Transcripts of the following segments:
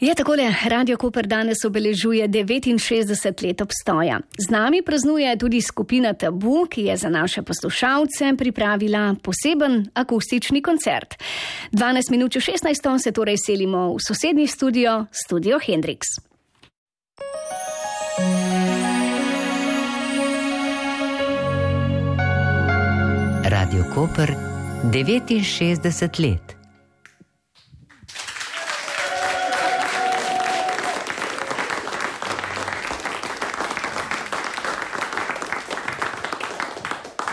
Je takole, Radio Koper danes obeležuje 69 let obstoja. Z nami praznuje tudi skupina Tabu, ki je za naše poslušalce pripravila poseben akustični koncert. 12 minut 16 se torej selimo v sosednji studio, studio Hendrix. Radio Koper 69 let.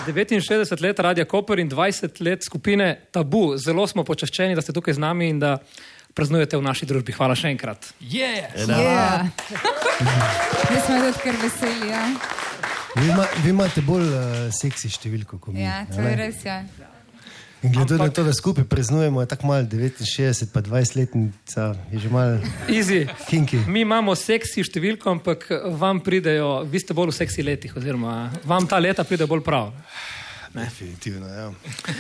Devetinšestdeset let Radia Koper in dvajset let skupine Tabu. Zelo smo počaščeni, da ste tukaj z nami in da praznujete v naši družbi. Hvala še enkrat. Yeah. Ja. Mi smo tudi kar veseli. Ja, Vi, ima, vi imate bolj uh, seksi številko kot mi. ja to je res. Ja. In glede na Ampak- to, da skupaj praznujemo, je tako malo 69, pa 20 letnica, je že malo Easy. kinki. Mi imamo seksi številko, ampak vam pridejo, vi ste bolj v seksi letih, oziroma vam ta leta pride bolj prav. Definitivno, ja.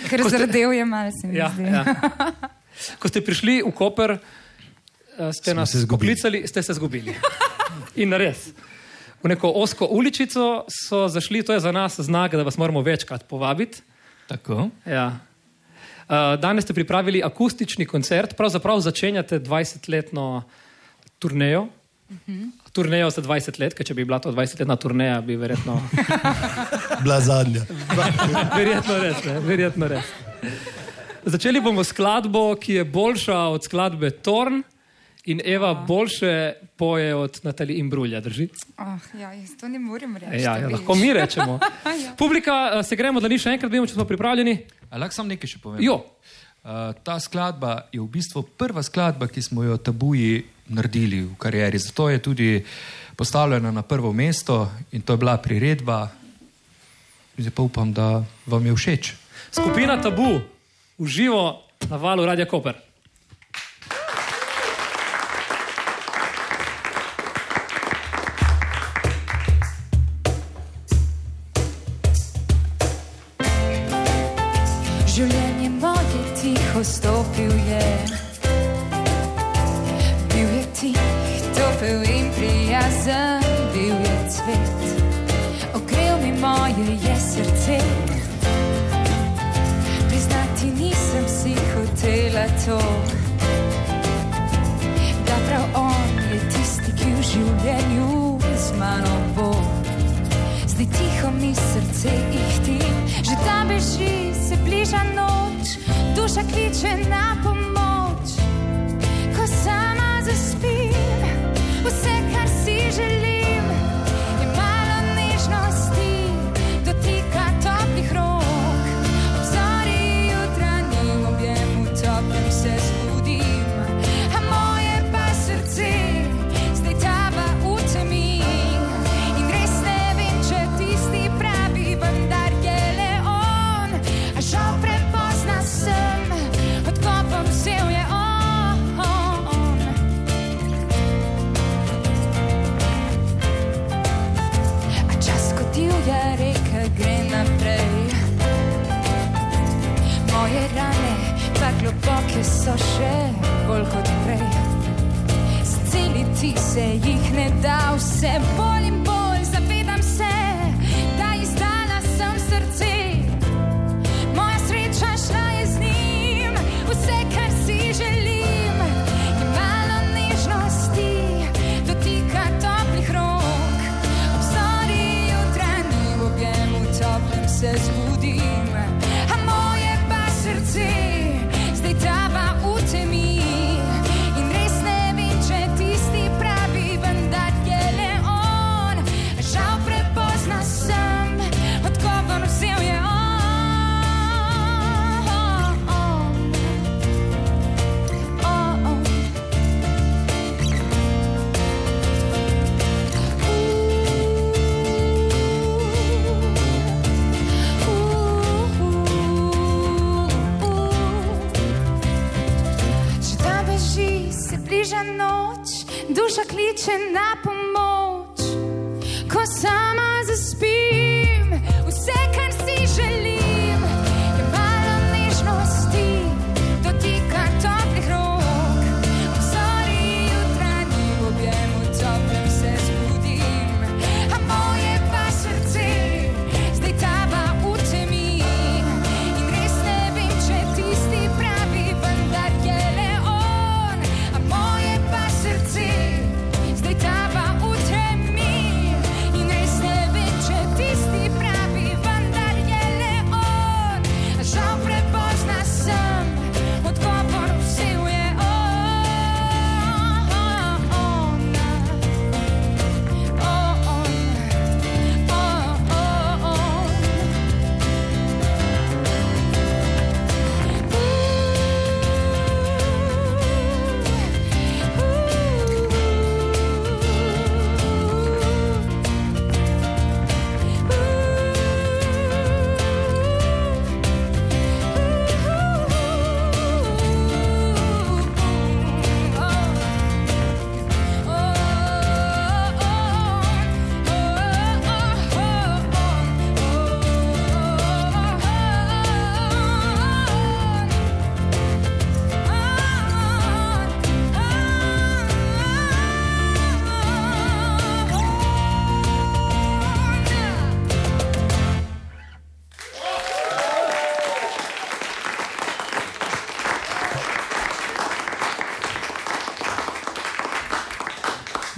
Ker zardel je malo, se mi Ja, zdi. ja. Ko ste prišli v Koper, eh, ste Smo nas poklicali, ste se zgubili. In res. V neko osko uličico so zašli, to je za nas znak, da vas moramo večkrat povabiti. Tako. Ja. Uh, danes ste pripravili akustični koncert, pravzaprav začenjate 20-letno turnejo. Uh -huh. Turnejo za 20 let, ker če bi bila to 20-letna turneja, bi verjetno, Bila zadnja. verjetno res. Ne, verjetno res. Začeli bomo s skladbo, ki je boljša od skladbe Torn in Eva boljše poje od Natalije Imbrulja, drži? Oh, ja, jaz to ne morem reči. Ja, ja, lahko mi rečemo. Ja. Publika, eh, se gremo, da ni še enkrat, vidimo, če smo pripravljeni. Lahko sam nekaj še povem? Jo, Uh, ta skladba je v bistvu prva skladba, ki smo jo tabuji naredili v karieri. Zato je tudi postavljena na prvo mesto in to je bila priredba. Zdaj pa upam, da vam je všeč. skupina Tabu, uživo na valu Radia Koper. To. Da prav on je tisti, ki v življenju z mano bo. Zdaj tiho mi srce ihti, že tam beži, se bliža noč, duša kliče na pomoč.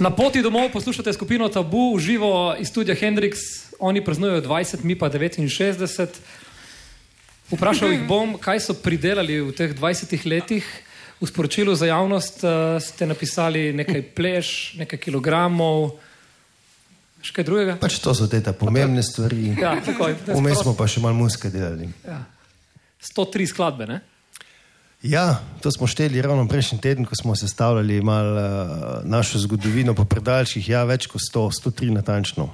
Na poti domov poslušate skupino Tabu, živo iz studia Hendrix, oni praznujejo 20, mi pa 69. Vprašal jih bom, kaj so pridelali v teh 20 letih. V sporočilu za javnost uh, ste napisali nekaj pleš, nekaj kilogramov, še kaj drugega. Pač to so te pomembne stvari. Ja, takoj. Vmes smo pa še malo muske delali. Ja. 103 skladbe, ne? Ja, to smo šteli ravno prejšnji teden, ko smo sestavljali mal, uh, našo zgodovino po predalčkih. Ja, več kot 100, 103 natančno.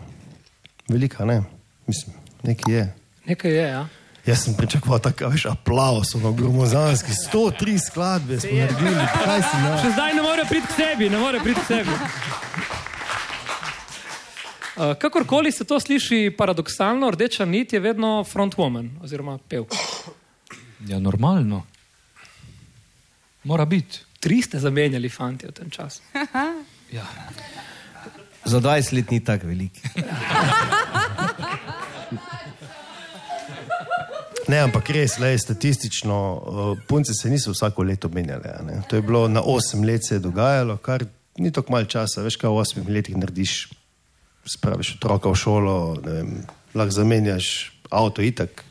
Velika, ne? Mislim, nekaj je. Nekaj je, ja. Jaz sem pričakoval tako, veš, aplaus, ono gromozanski, 103 skladbe smo naredili. Kaj si na? Še zdaj ne more priti k sebi, ne more priti k sebi. Uh, kakorkoli se to sliši paradoksalno, rdeča nit je vedno frontwoman oziroma pev. Ja, normalno. Mora biti. Tri ste zamenjali fanti v tem času. Ja. Za 20 let ni tako velik. Ne, ampak res, le, statistično, uh, punce se niso vsako leto menjale. a ne. To je bilo na 8 let se je dogajalo, kar ni tako malo časa, veš, kaj v 8 letih narediš. Spraviš otroka v šolo, vem, lahko zamenjaš avto, itak,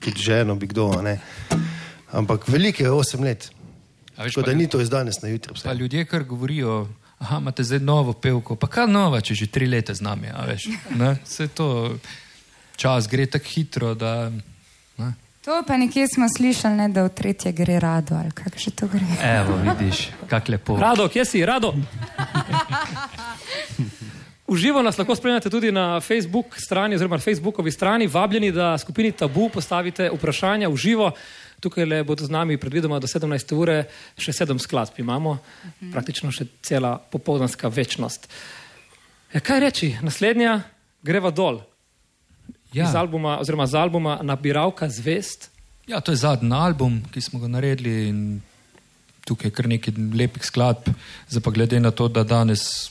tudi ženo bi kdo. a ne. Ampak veliko je 8 let. A veš, Tako da ni to iz danes na jutri. Pa vse. ljudje kar govorijo, da imate zdaj novo pevko, pa kaj nova, če že tri leta z nami. a veš, ne? Saj to čas gre tako hitro, da. Ne? To pa nekje smo slišali, ne, da v tretje gre rado ali kako že to gre. Evo, vidiš, kako lepo. Rado, kje si, rado? Uživo nas lahko spremljate tudi na Facebook strani, oziroma na Facebookovi strani. Vabljeni, da skupini Tabu postavite vprašanja v živo. Tukaj le bodo z nami predvidoma do 17. ure, še sedem skladb imamo, praktično še cela popoldanska večnost. Ja, kaj reči? Naslednja greva dol. Ja. Z Ja. albuma, oziroma z albuma Nabiralka zvest. ja, to je zadnji album, ki smo ga naredili in tukaj je kar nekaj lepih skladb. Zdaj pa glede na to, da danes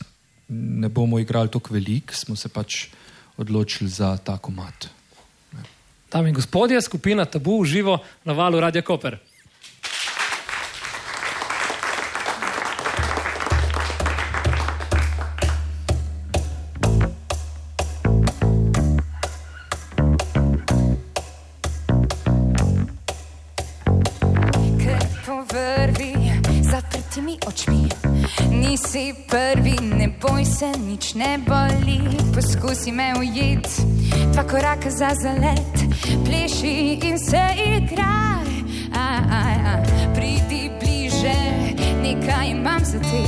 ne bomo igrali tako velik, smo se pač odločili za ta komat. Dame in gospodje, skupina Tabu v živo na valu Radia Koper. Ker povrvi zaprtimi očmi. Nisi prvi, ne boj se, nič ne boli. Poskusi me ujeti, dva koraka za zalet, pleši in se igraj. A, a, a. Pridi bliže, nekaj imam za te.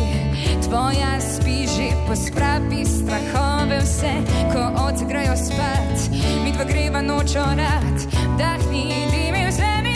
Tvoja spi že pospravi strahove vse, ko odgrajo spat. Mi dva greva nočo rad, dahni, dimi vzemi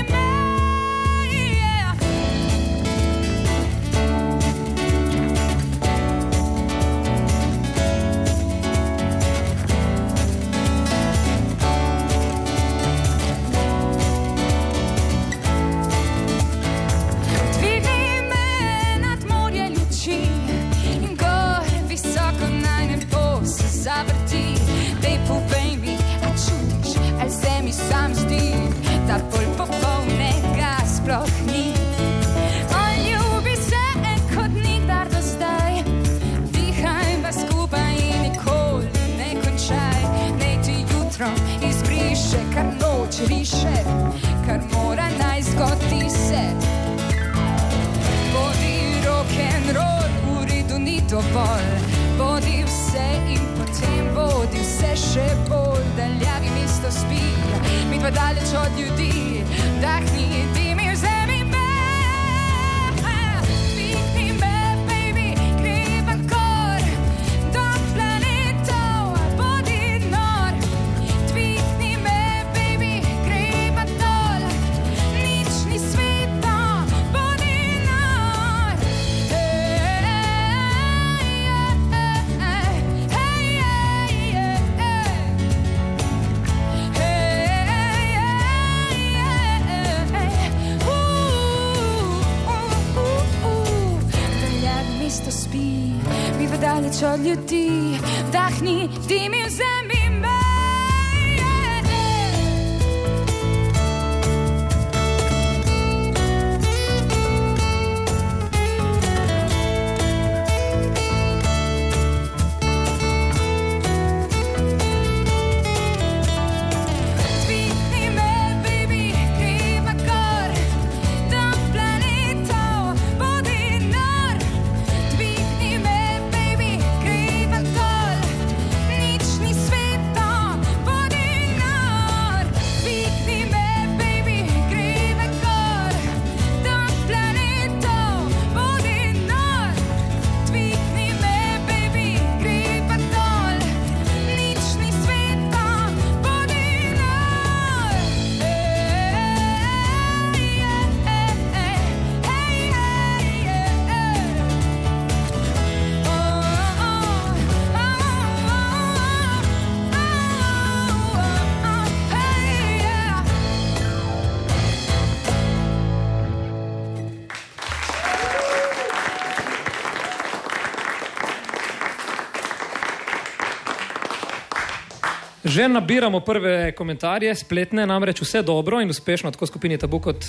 Že nabiramo prve komentarje, spletne, namreč vse dobro in uspešno, tako skupini Tabu kot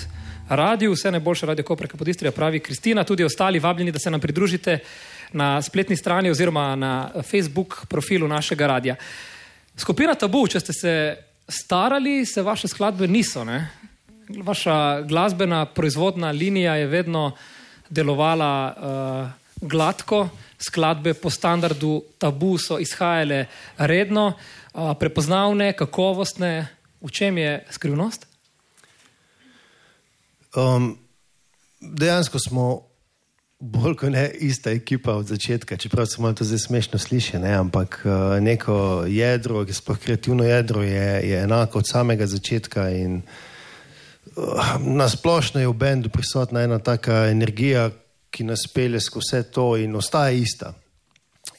radio, vse najboljše radio Kopreka podistrija, pravi Kristina, tudi ostali vabljeni, da se nam pridružite na spletni strani oziroma na Facebook profilu našega radia. Skupina Tabu, če ste se starali, se vaše skladbe niso. Ne? Vaša glasbena proizvodna linija je vedno delovala uh, gladko, skladbe po standardu Tabu so izhajale redno, uh, prepoznavne, kakovostne. V čem je skrivnost? Um, dejansko smo bolj kot ne ista ekipa od začetka, čeprav se malo to zdaj smešno sliši, ne? ampak uh, neko jedro, ki sploh kreativno jedro, je, je enako od samega začetka. In, uh, na splošno je v bendu prisotna ena taka energija, ki nas pelje skozi vse to in ostaja ista.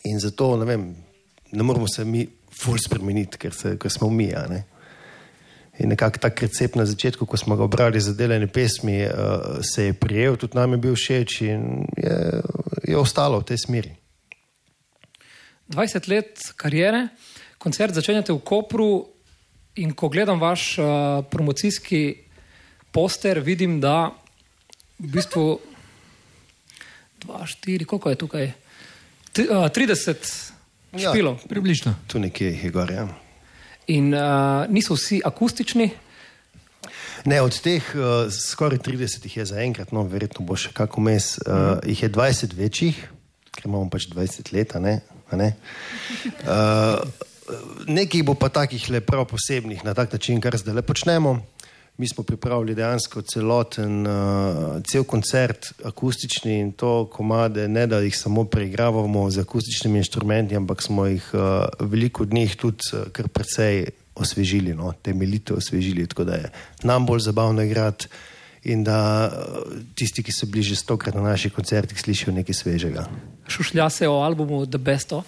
In zato ne, vem, ne moramo se mi ful spremeniti, ker, se, ker smo mi. ne. In nekako tak recept na začetku, ko smo ga obrali za delanje pesmi, uh, se je prijel, tudi nam je bil všeč in je, je ostalo v tej smeri. 20 let karijere, koncert začenjate v Kopru in ko gledam vaš uh, promocijski poster, vidim, da v bistvu 2, 4, koliko je tukaj? Tri, uh, 30 Ja. špilov. Približno. Tu nekje jih je gor. Ja. In uh, niso vsi akustični, Ne, od teh uh, skoraj 30 jih je zaenkrat, no, verjetno bo še kako mes, uh, jih je 20 večjih, ker imamo pač 20 let, a ne. A ne? Uh, nekaj bo pa takih le prav posebnih na tak način, kar zdaj le počnemo. Mi smo pripravili dejansko celoten, uh, cel koncert, akustični in to komade, ne da jih samo preigravamo z akustičnimi inštrumenti, ampak smo jih uh, veliko od njih tudi uh, kar precej osvežili, no, temeljito osvežili, tako da je nam bolj zabavno igrati in da uh, tisti, ki so bili že stokrat na naših koncertih, slišijo nekaj svežega. šušlja se o albumu The Best of.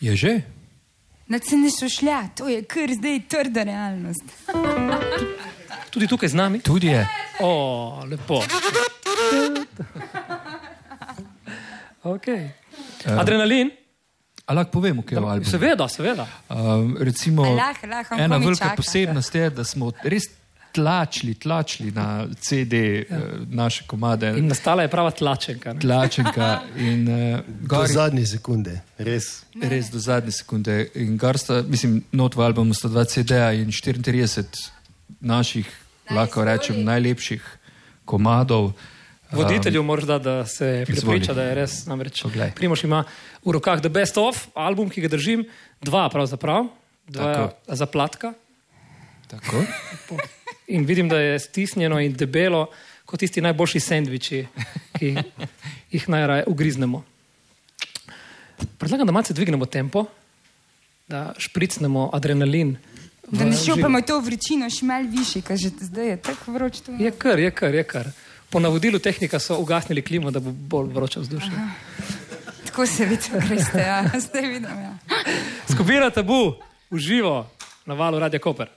Je že? Na ceni šušlja, to je kar zdaj trda realnost. Tudi tukaj z nami. Tudi je. O, lepo. Okay. Adrenalin? A lahko povemo, kaj je v albumu? Seveda, seveda. Um, recimo, A lahko, lahko, ena velika čaka, posebnost je, da smo res tlačili, tlačili na CD ja. naše komade. In nastala je prava tlačenka. Ne? Tlačenka in uh, Do gor, zadnje sekunde, res. res do zadnje sekunde. In gor sta, mislim, not v albumu sta dva CD-ja in 34 naših, lahko rečem, najlepših komadov. Voditelju moraš dati, da se prepriča, da je res. Namreč Poglej. Primoš ima v rokah The Best of, album, ki ga držim, dva pravzaprav, dva Tako. zaplatka. Tako. In vidim, da je stisnjeno in debelo, kot tisti najboljši sendviči, ki jih najraje ugriznemo. Predlagam, da malce dvignemo tempo, da špricnemo adrenalin. Da ne šupamo to vročino še mal više, ker že zdaj je tako vroč. Je kar, je kar, je kar. Po navodilu tehnika so ugasnili klimo, da bo bolj vroče vzdušje. Tako se vidi, greste, ja. zdaj vidim. Ja. Skupina tabu, uživo na valu Radia Koper.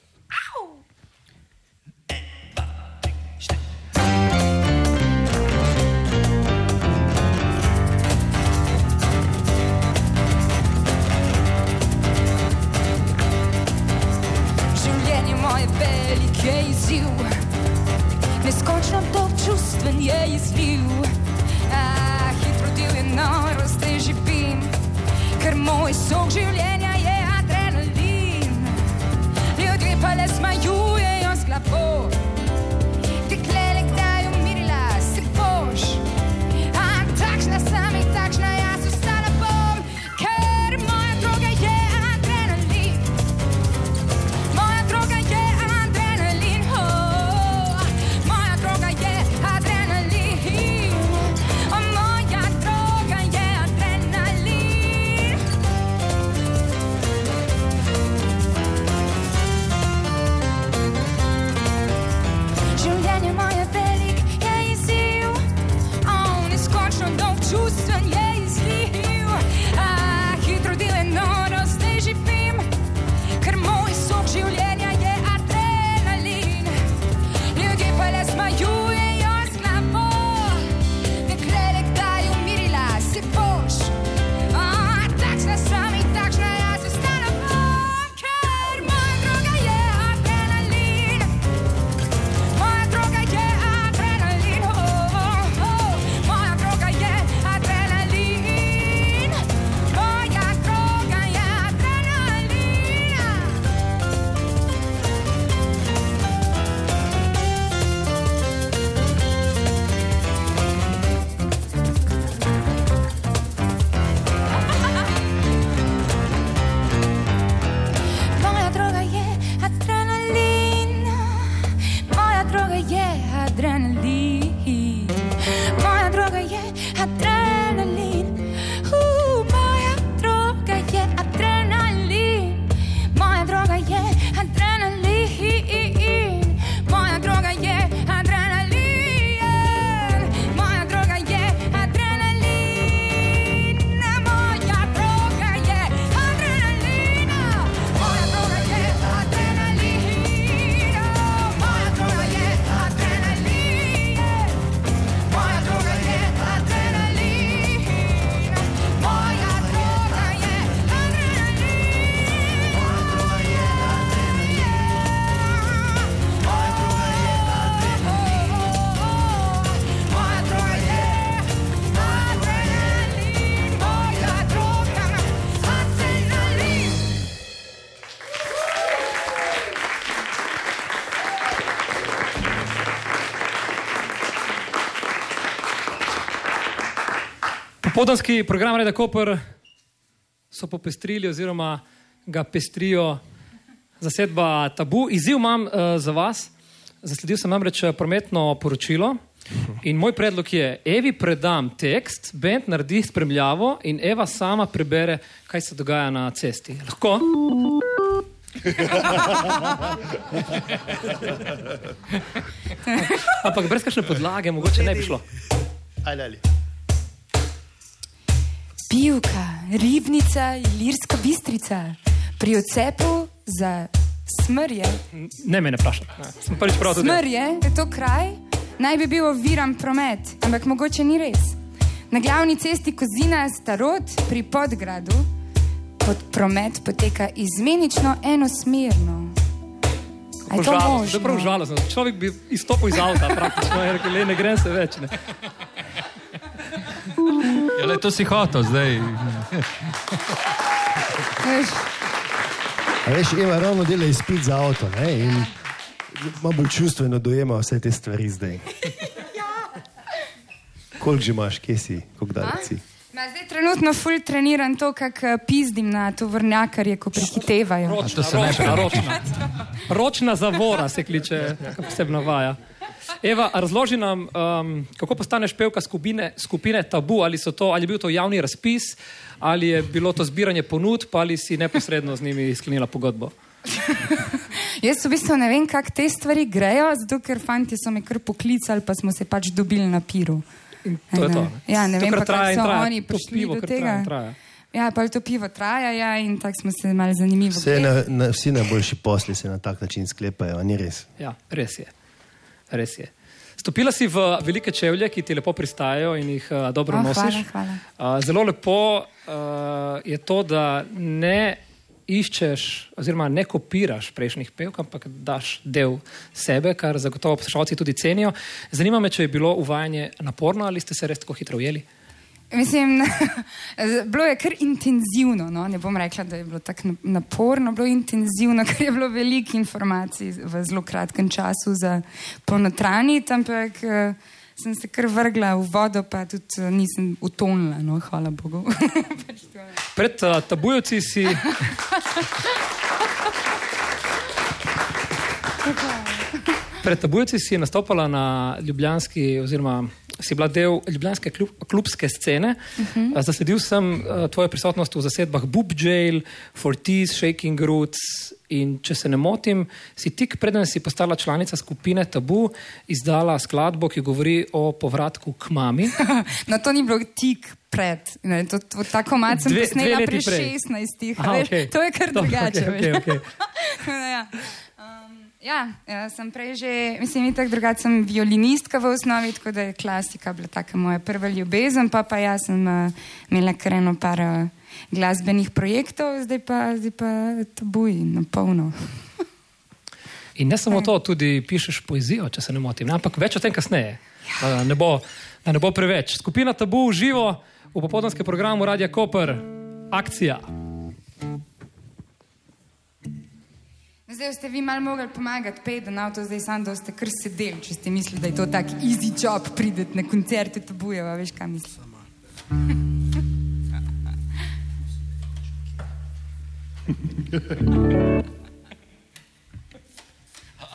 Je izliv. Ah, hitro divje noro zdaj živim, ker moj sok življenja je adrenalin. Ljudje pa le smajujejo z Podanski program Reda Koper so popestrili oziroma ga pestrijo zasedba Tabu. Izziv imam uh, za vas. Zasledil sem namreč eh, prometno poročilo in moj predlog je, Evi predam tekst, bend naredi spremljavo in Eva sama prebere, kaj se dogaja na cesti. Lahko? Ampak brez kakšne podlage, mogoče ne bi šlo. Ajde, ali. Pivka, ribnica, ilirska bistrica, pri odcepu za smrje. Ne me ne vprašaj. Sem prvič prav. Smrje je to kraj, naj bi bil oviran promet, ampak mogoče ni res. Na glavni cesti Kozina Starod pri Podgradu pod promet poteka izmenično enosmerno. A je to Žalostno, je. Človek bi izstopil iz avta, praktično je rekel, "Le, ne grem se več. Ne. Ja, le, to si hotel zdaj. Veš, A veš, Eva ravno dela izpit za avto ne? in malo bolj čustveno dojema vse te stvari zdaj. Koliko že imaš, kje si, kako daleč si? Ma zdaj trenutno ful treniram to, kako pizdim na tovornjakarje, ko prehitevajo. Ročna, se ročna, ročna. ročna zavora se kliče, posebno vaja. Eva, razloži nam, um, kako postaneš pevka skupine, skupine Tabu, ali, so to, ali je bil to javni razpis, ali je bilo to zbiranje ponudb, ali si neposredno z njimi sklenila pogodbo. Jaz v bistvu ne vem, kako te stvari grejo, zato ker fanti so me kar poklicali, pa smo se pač dobili na piru. In to je to. ne. Ja, ne To vem, kar pa kako so traja. oni prišli pivo, do tega. traja traja. Ja, pa to pivo traja ja, in tako smo se malo zanimivo. Vse na, na, vsi najboljši posli se na tak način sklepajo, ni res. Ja, res je. Res je. Stopila si v velike čevlje, ki ti lepo pristajajo in jih uh, dobro O, nosiš. hvala, Uh, zelo lepo uh, je to, da ne iščeš oziroma ne kopiraš prejšnjih pevk, ampak daš del sebe, kar zagotovo poslušalci tudi cenijo. Zanima me, če je bilo uvajanje naporno ali ste se res tako hitro ujeli. Mislim, bilo je kar intenzivno. No? Ne bom rekla, da je bilo tako na- naporno, bilo je intenzivno, ker je bilo veliko informacij v zelo kratkem času za ponotraniti, ampak eh, sem se kar vrgla v vodo, pa tudi eh, nisem utonila, no? hvala Bogu. Pač. Pred uh, tabujevci si. Pred tabujci si nastopala na Ljubljanski, oziroma si bila del Ljubljanske klub, klubske scene. Uh -huh. Zasledil sem uh, tvojo prisotnost v zasedbah Boob Jail, Fortis, Shaking Roots. In če se ne motim, si tik preden si postala članica skupine Tabu, izdala skladbo, ki govori o povratku k mami. No, to ni bilo tik pred. Ne, to, to, tako malo sem Dve- dve posnela leti pri prej. 16. Aha, veš, okej. To je kar Dobro, drugače. okej, veš. okej, okej. ja. Um, ja, ja, sem prej že, mislim, tako drugače sem violinistka v osnovi, tako da je klasika bila taka moja prva ljubezen, pa pa jaz sem uh, imela kar eno par uh, glasbenih projektov, zdaj pa, zdaj pa tabuj na polno. In ne samo to, tudi pišeš poezijo, če se ne motim, ampak več o tem kasneje. Da ne bo, da ne bo preveč. Skupina Tabu v živo v popoldanskem programu Radia Koper, akcija. Zdaj ste vi malo mogli pomagati, pejte na avto, zdaj sam, da ste kar sedeli, če ste mislili, da je to tak easy job, pridete na koncerte tabujeva, veš kaj mislim.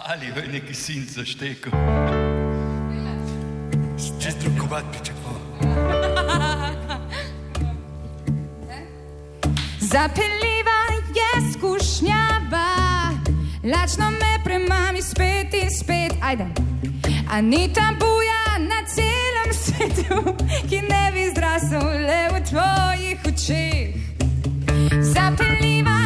Ali je neki sin zaštekel? Čez drugovat pričakoval. Zapeljiva lačno me premami spet in spet, ajde. A ni tabuja na celem svetu, ki ne bi zrasel le v tvojih očeh. Zapeljiva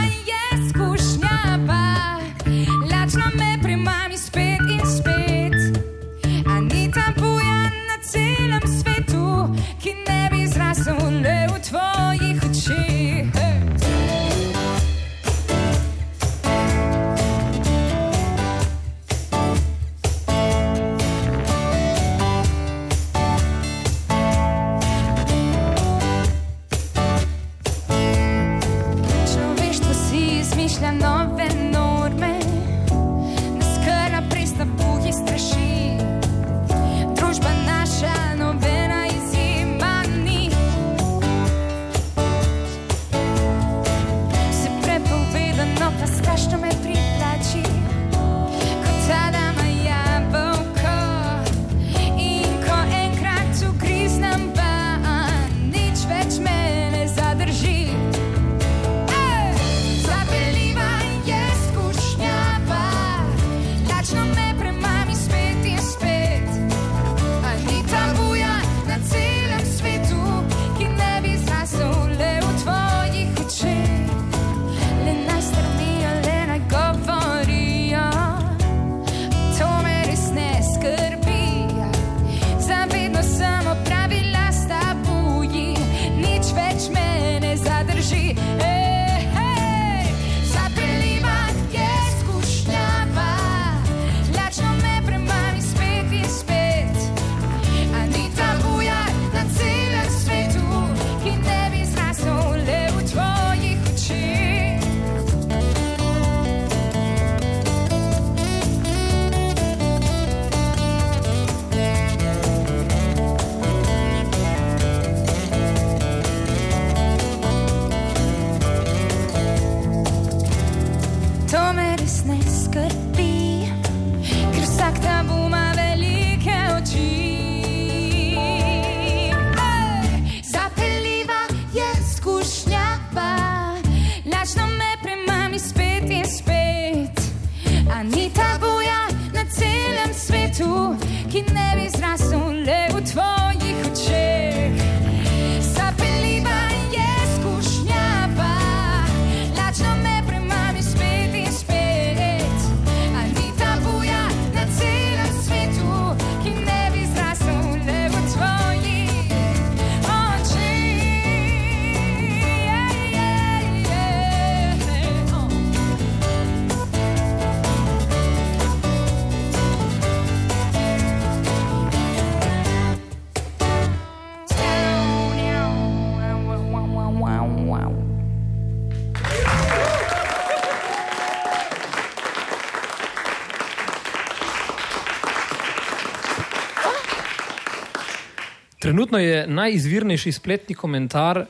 Trenutno je najizvirnejši spletni komentar,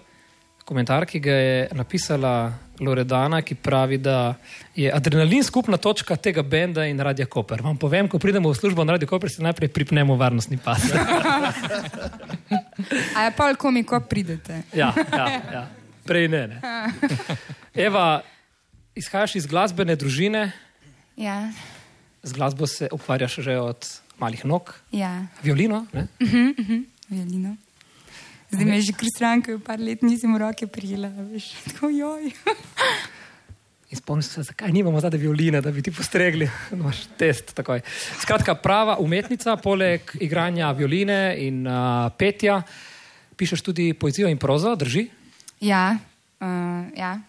komentar, ki ga je napisala Loredana, ki pravi, da je adrenalin skupna točka tega benda in Radia Koper. Vam povem, ko pridemo v službo na Radio Koper, se najprej pripnemo varnostni pas. A je pa komi, ko pridete? ja, ja, ja. Prej ne. ne. Eva, izhajaš iz glasbene družine, Ja, z glasbo se ukvarjaš že od malih nog, ja, violino. Ne? Violino. Zdaj me je že kar stranka, par let nisem v roke prijela, veš, tako joj. In spomnim se, zakaj nimamo zdaj violine, da bi ti postregli, imaš test takoj. Skratka, prava umetnica, poleg igranja violine in uh, petja, pišeš tudi poezijo in prozo, drži? Ja, uh, ja.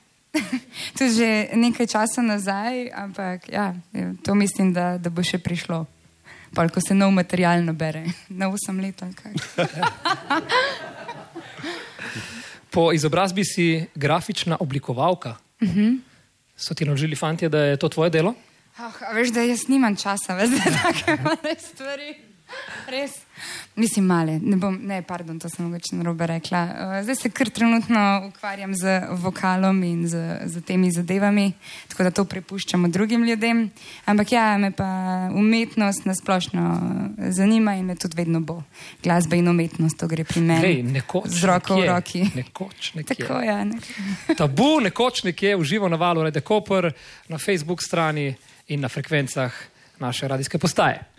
to je že nekaj časa nazaj, ampak ja, to mislim, da, da bo še prišlo. Pol, ko se nov material nabere, na 8 let. ali kaj. Po izobrazbi si grafična oblikovalka. Uh -huh. So ti naložili fanti, da je to tvoje delo? Oh, veš, da jaz nimam časa za take male stvari. Res. Mislim, male, ne bom, ne, pardon, to sem mogoče narobe rekla. Uh, zdaj se kar trenutno ukvarjam z vokalom in z, z temi zadevami, tako da to prepuščamo drugim ljudem. Ampak ja, me pa umetnost nasplošno zanima in me tudi vedno bo. Glasba in umetnost, to gre pri meni. Lej, nekoč, z roko v nekje, roki. Nekoč, nekje. Tako ja, nek Tabu nekoč nekje uživo na valu Rede Koper, na Facebook strani in na frekvencah naše radijske postaje.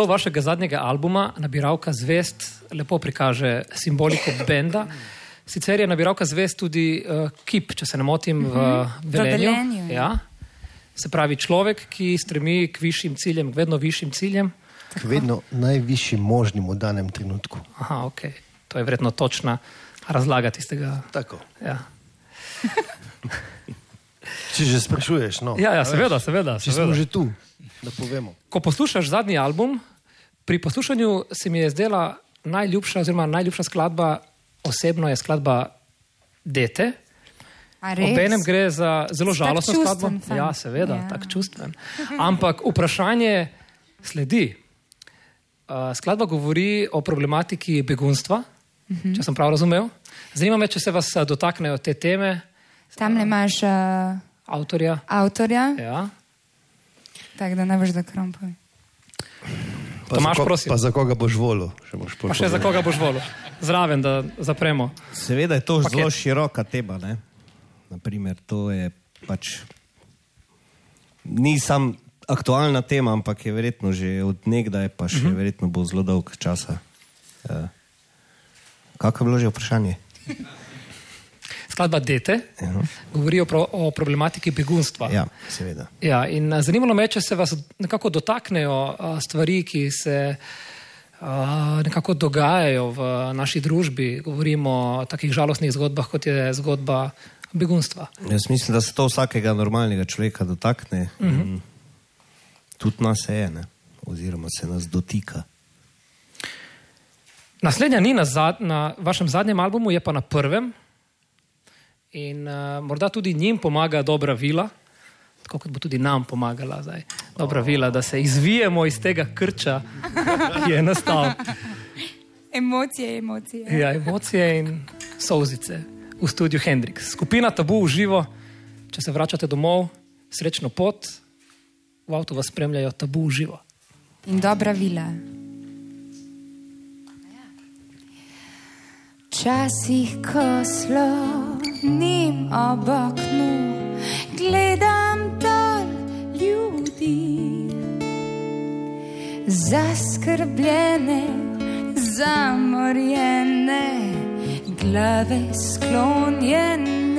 Naslov vašega zadnjega albuma, Nabiralka zvest, lepo prikaže simboliko benda. Sicer je nabiralka zvest tudi uh, kip, če se ne motim, v Velenju. Velenju, ja. Se pravi, človek, ki stremi k višjim ciljem, k vedno višjim ciljem. K vedno najvišjim možnim v danem trenutku. Aha, ok. To je verjetno točna razlaga tistega. Tako. Ja, Če že sprašuješ, no. ja, ja seveda, veš, seveda. Če seveda. smo že tu, da povemo. Ko poslušaš zadnji album, pri poslušanju se mi je zdela najljubša, oziroma najljubša skladba, osebno je skladba Dete. Obenem gre za zelo žalostno skladbo. fant. Ja, seveda, Ja. ja. tako čustven. Ampak vprašanje sledi. Uh, skladba govori o problematiki begunstva, uh Mhm. -huh. če sem prav razumel. Zanima me, če se vas a, dotaknejo te teme, Tam le imaš uh, avtorja. avtorja, Ja. Tako da ne veš, da krompoj. Pa Tomaž, za ko- prosim. Pa za koga boš volil? Še moraš Pa še za koga boš volil? Zraven, da zapremo. Seveda je to Paket. zelo široka tema. Ne? Naprimer, to je pač. Ni sam aktualna tema, ampak je verjetno že od nekdaj, pa še uh -huh. verjetno bo zelo dolg časa. Uh, Kako je bilo že vprašanje? Skladba Dete Ja. govori o, pro, o problematiki begunstva. Ja, seveda. Ja, in a, zanimalo me, je, če se vas nekako dotaknejo a, stvari, ki se a, nekako dogajajo v naši družbi. Govorimo o takih žalostnih zgodbah, kot je zgodba begunstva. Jaz mislim, da se to vsakega normalnega človeka dotakne. Uh -huh. Tudi nas je, ne? oziroma se nas dotika. Naslednja ni na, zad, na vašem zadnjem albumu, je pa na prvem. In uh, morda tudi njim pomaga dobra vila, tako kot bo tudi nam pomagala zdaj. Dobra vila, da se izvijemo iz tega krča, ki je nastal. Emocije, emocije. Ja, emocije in solzice v studiu Hendrix. Skupina Tabu v živo, če se vračate domov, srečno pot, v avtu vas spremljajo Tabu v živo. In dobra vila. Včasih, ko slonim ob oknu, gledam dol ljudi, zaskrbljene, zamorjene, glave sklonjene.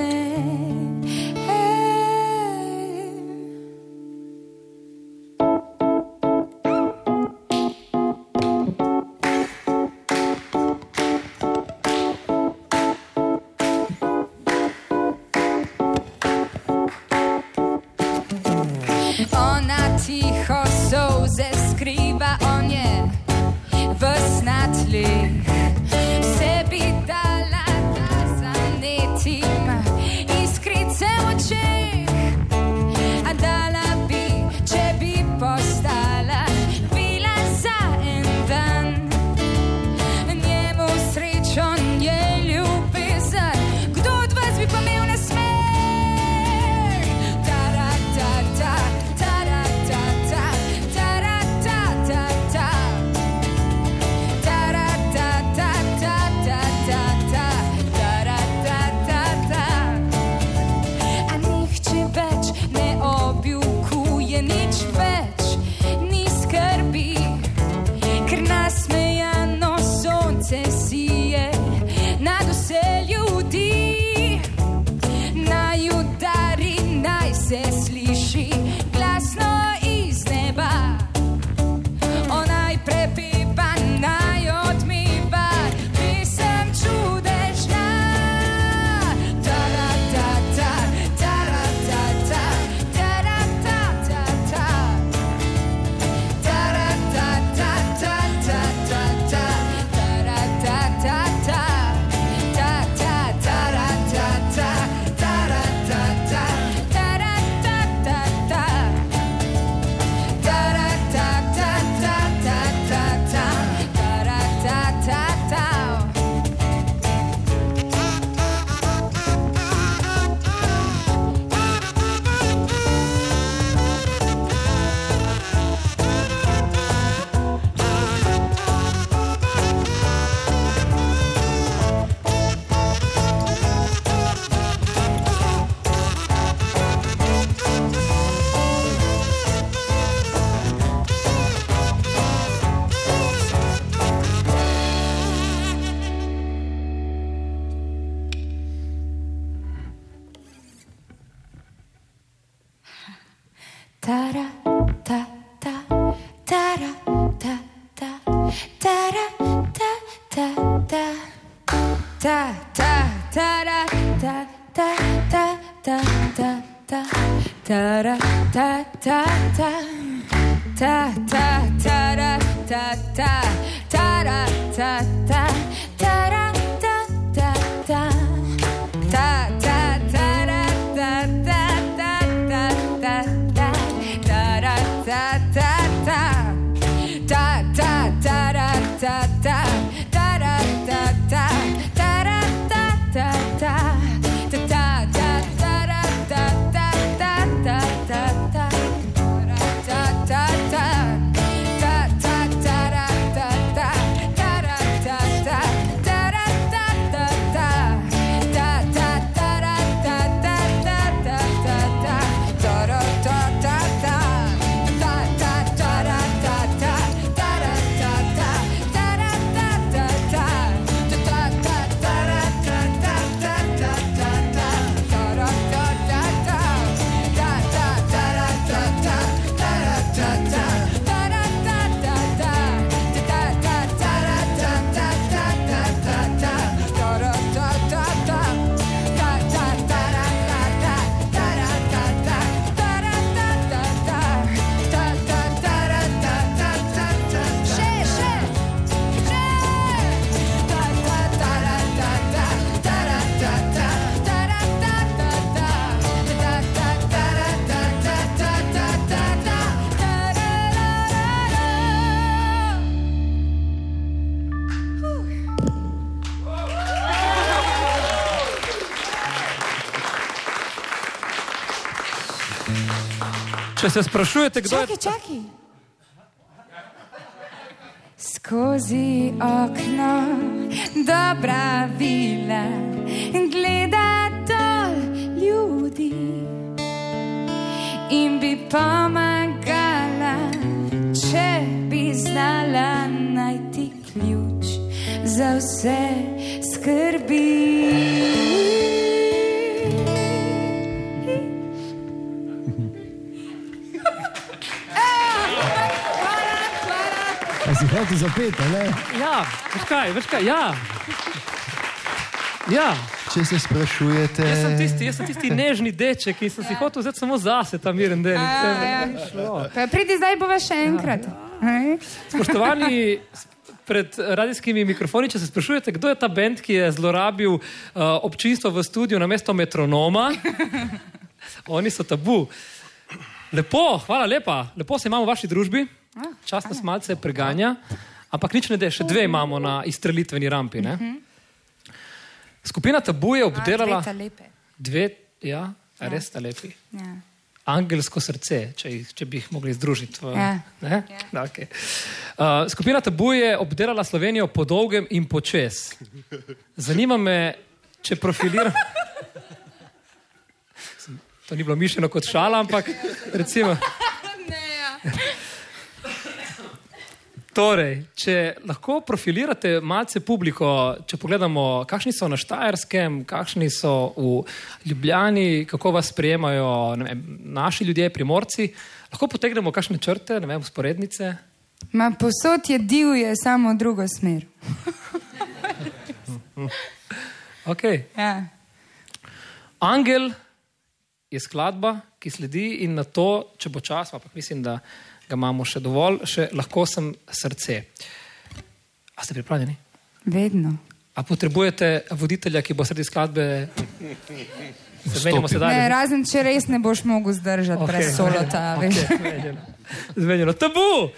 Se sprašujete, kdo je Čakaj, čakaj. Skozi okno dobra vila gleda dol ljudi in bi pomagala, če bi znala najti ključ za vse skrbi. Si hotel zapeti, ne? Ja, veš kaj, veš kaj, ja. Ja, Če se sprašujete. jaz sem tisti, jaz sem tisti nežni deček, ki sem si hotel vzeti samo zase ta miren del. ja. Pa pridi zdaj bova še enkrat. Ej? Spoštovani, s- pred radijskimi mikrofoni, če se sprašujete, kdo je ta bend, ki je zlorabil uh, občinstvo v studiu na mesto metronoma, oni so tabu. Lepo, hvala lepa, lepo se imamo v vaši družbi, čas nas malce preganja, ampak nič ne de, še dve imamo na izstrelitveni rampi. Ne? Skupina tabu je obdelala Dve dve, ja, res sta lepi. Ja. Angelsko srce, če, jih, če bi jih mogli združiti. V, Ja. ne? Da, okay. uh, skupina Tabu je obdelala Slovenijo po dolgem in počes. Zanima me, če profiliram. To ni bilo mišljeno kot šala, ampak recimo. Torej, če lahko profilirate malce publiko, če pogledamo, kakšni so na Štajerskem, kakšni so v Ljubljani, kako vas sprejemajo ne vem, naši ljudje, primorci, lahko potegnemo kakšne črte, ne vem, usporednice. Ma posod je divje, samo v drugo smer. Okay. Ja. Angel je skladba, ki sledi, in na to, če bo čas, ampak mislim, da ga imamo še dovolj, še lahko sem srce. A ste pripravljeni? Vedno. A potrebujete voditelja, ki bo sredi skladbe? Se menjamo Vstopi. sedaj. Ne, razen če res ne boš mogel zdržati okay. brez solota. veš. Okay, zmenjeno. Tabu!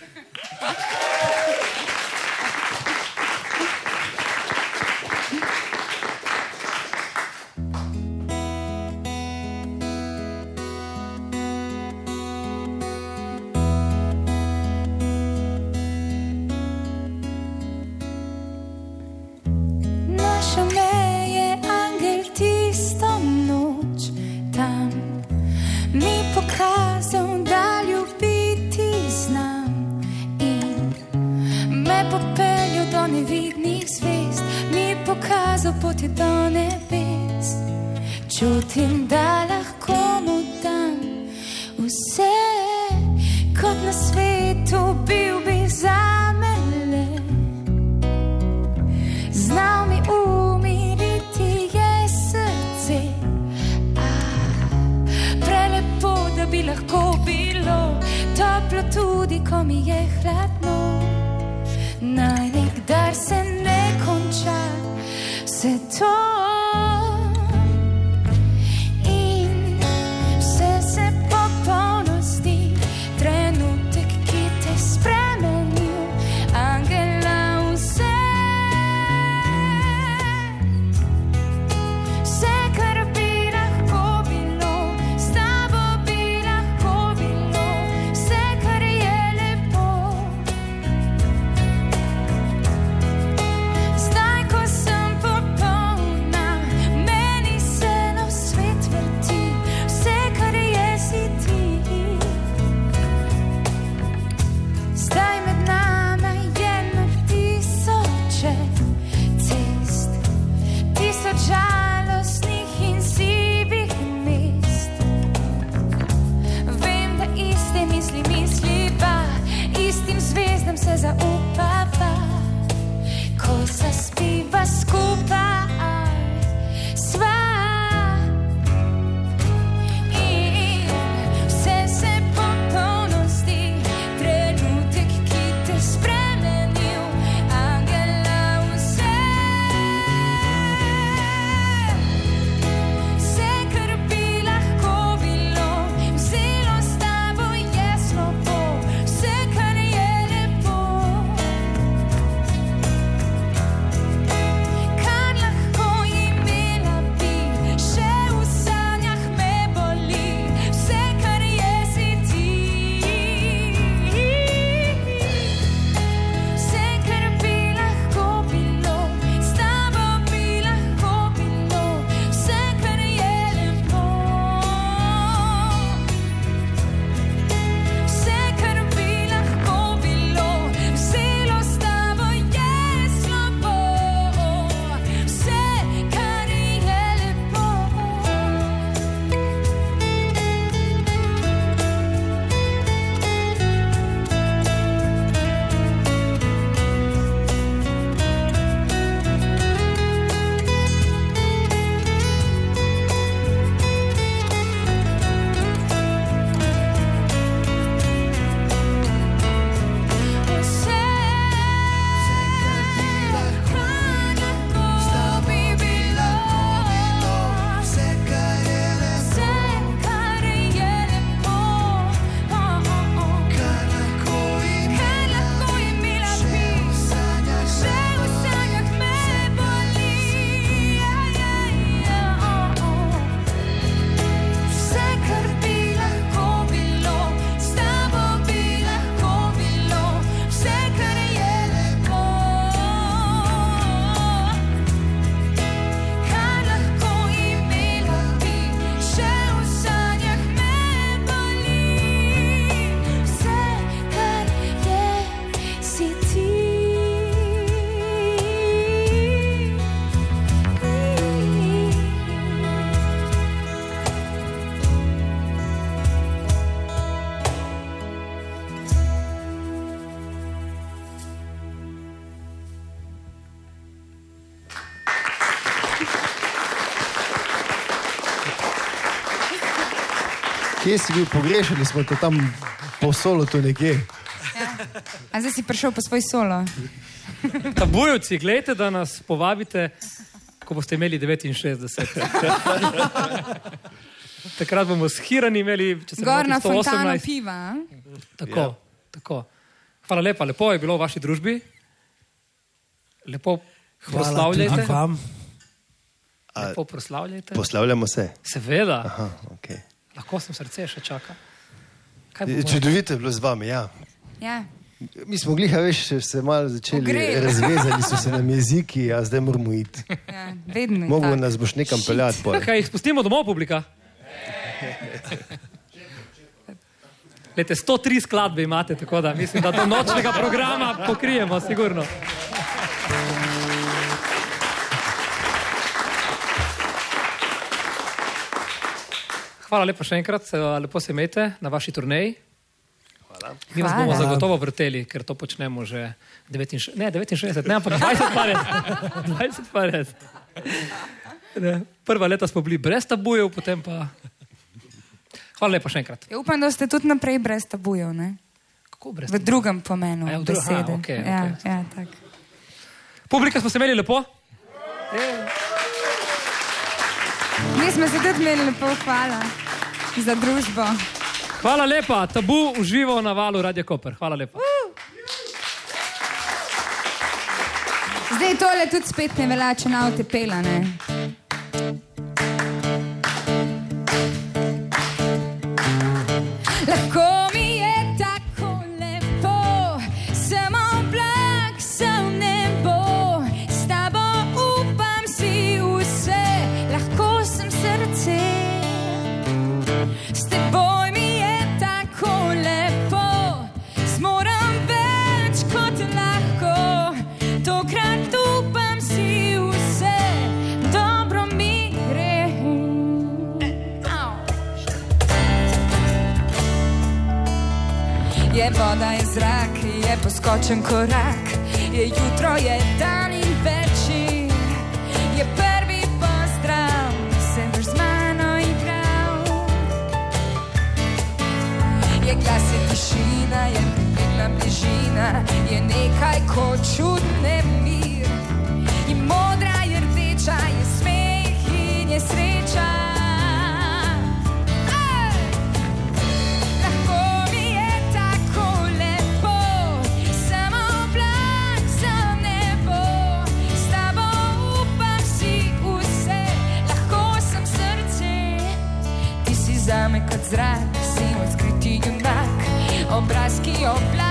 Kje si bil pogrešen, smo te tam po solu tu nekje. A zdaj si prišel po svoj solo. Tabujevci, gledajte, da nas povabite, ko boste imeli 69. Takrat bomo s Hirani imeli, če se ne Gor na motim, fontano 118. piva. Tako, ja. tako. Hvala lepa, lepo je bilo v vaši družbi. Lepo proslavljajte. vam. Lepo proslavljajte. Poslavljamo se. Seveda, Aha, okay. Lahko sem srce še čaka. Čudovito je bilo z vami. Ja. Ja. Mi smo gliha, veš, se malo začeli, Ogreli. razvezali so se nam jeziki, a zdaj moramo iti. Ja, vedno je Mogo tako. nas boš nekam peljati. pol. Kaj jih spustimo domov, publika? Lete, 103 skladbe imate, tako da mislim, da do nočnega programa pokrijemo, sigurno. Hvala lepa še enkrat, se- lepo se imejte na vaši turneji. Mi vas bomo Hvala. zagotovo vrteli, ker to počnemo že 69, ne, 69, ne, ampak 20 pa res. 20 pa res. Ne, prva leta smo bili brez tabujev, potem pa. Hvala Hvala lepa še enkrat. Ja, upam, da ste tudi naprej brez tabujev. Ne? Kako brez V drugem pomenu A ja, v dru- aha, besede. okej, ja, okej. ja, tak. Publika smo se imeli lepo. Mi smo se tudi imeli lepo, hvala za družbo. Hvala lepa, tabu uživo na valu Radio Koper. Hvala lepa. Zdaj tole tudi spet ne velja, če na avte pela. Ne? Je poskočen korak, je jutro, je dan obraz, ki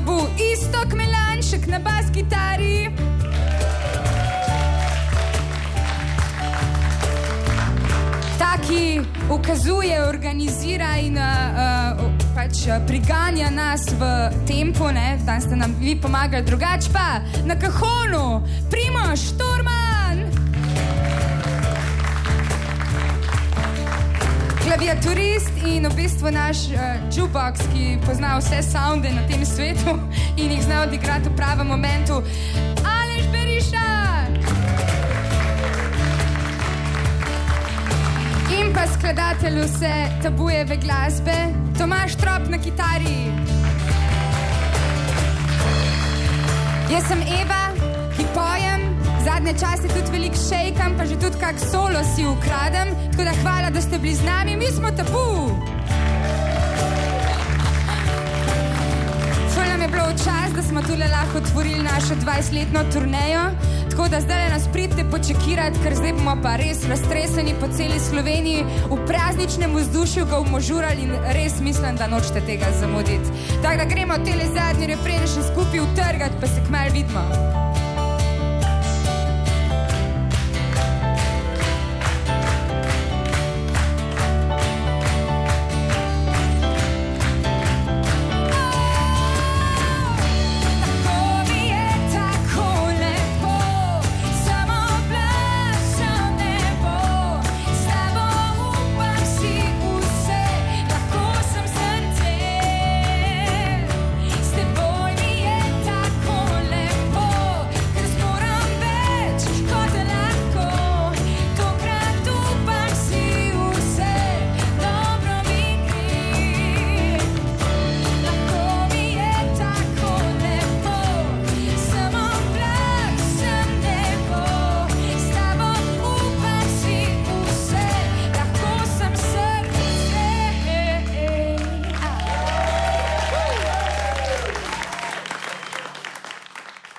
Tabu, isto kmelanček na bas kitari. Ta, ki ukazuje, organizira in uh, pač uh, priganja nas v tempo, ne? danes ste nam vi pomagali, drugače pa na kahonu, Primoš, Torman. Klaviaturist in v bistvu naš uh, jukebox, ki pozna vse sounde na tem svetu in jih zna odigrati v pravem momentu. Alež Beriša! In pa skladatelj vse tabujeve glasbe, Tomaš Trop na kitari. Jaz sem Eva, ki pojem, zadnje čase tudi veliko šejkam, pa že tudi kak solo si ukradem. Tako da hvala, da ste bili z nami, mi smo tabu. Ful nam je bilo v čas, da smo tule lahko otvorili našo 20-letno turnejo. Tako da zdaj nas pridite počekirati, ker zdaj bomo pa res raztreseni po celi Sloveniji, v prazničnem vzdušju ga bomo žurali in res mislim, da nočete tega zamuditi. Tako da gremo tele zadnji refren še skupaj utrgati, pa se kmalo vidimo.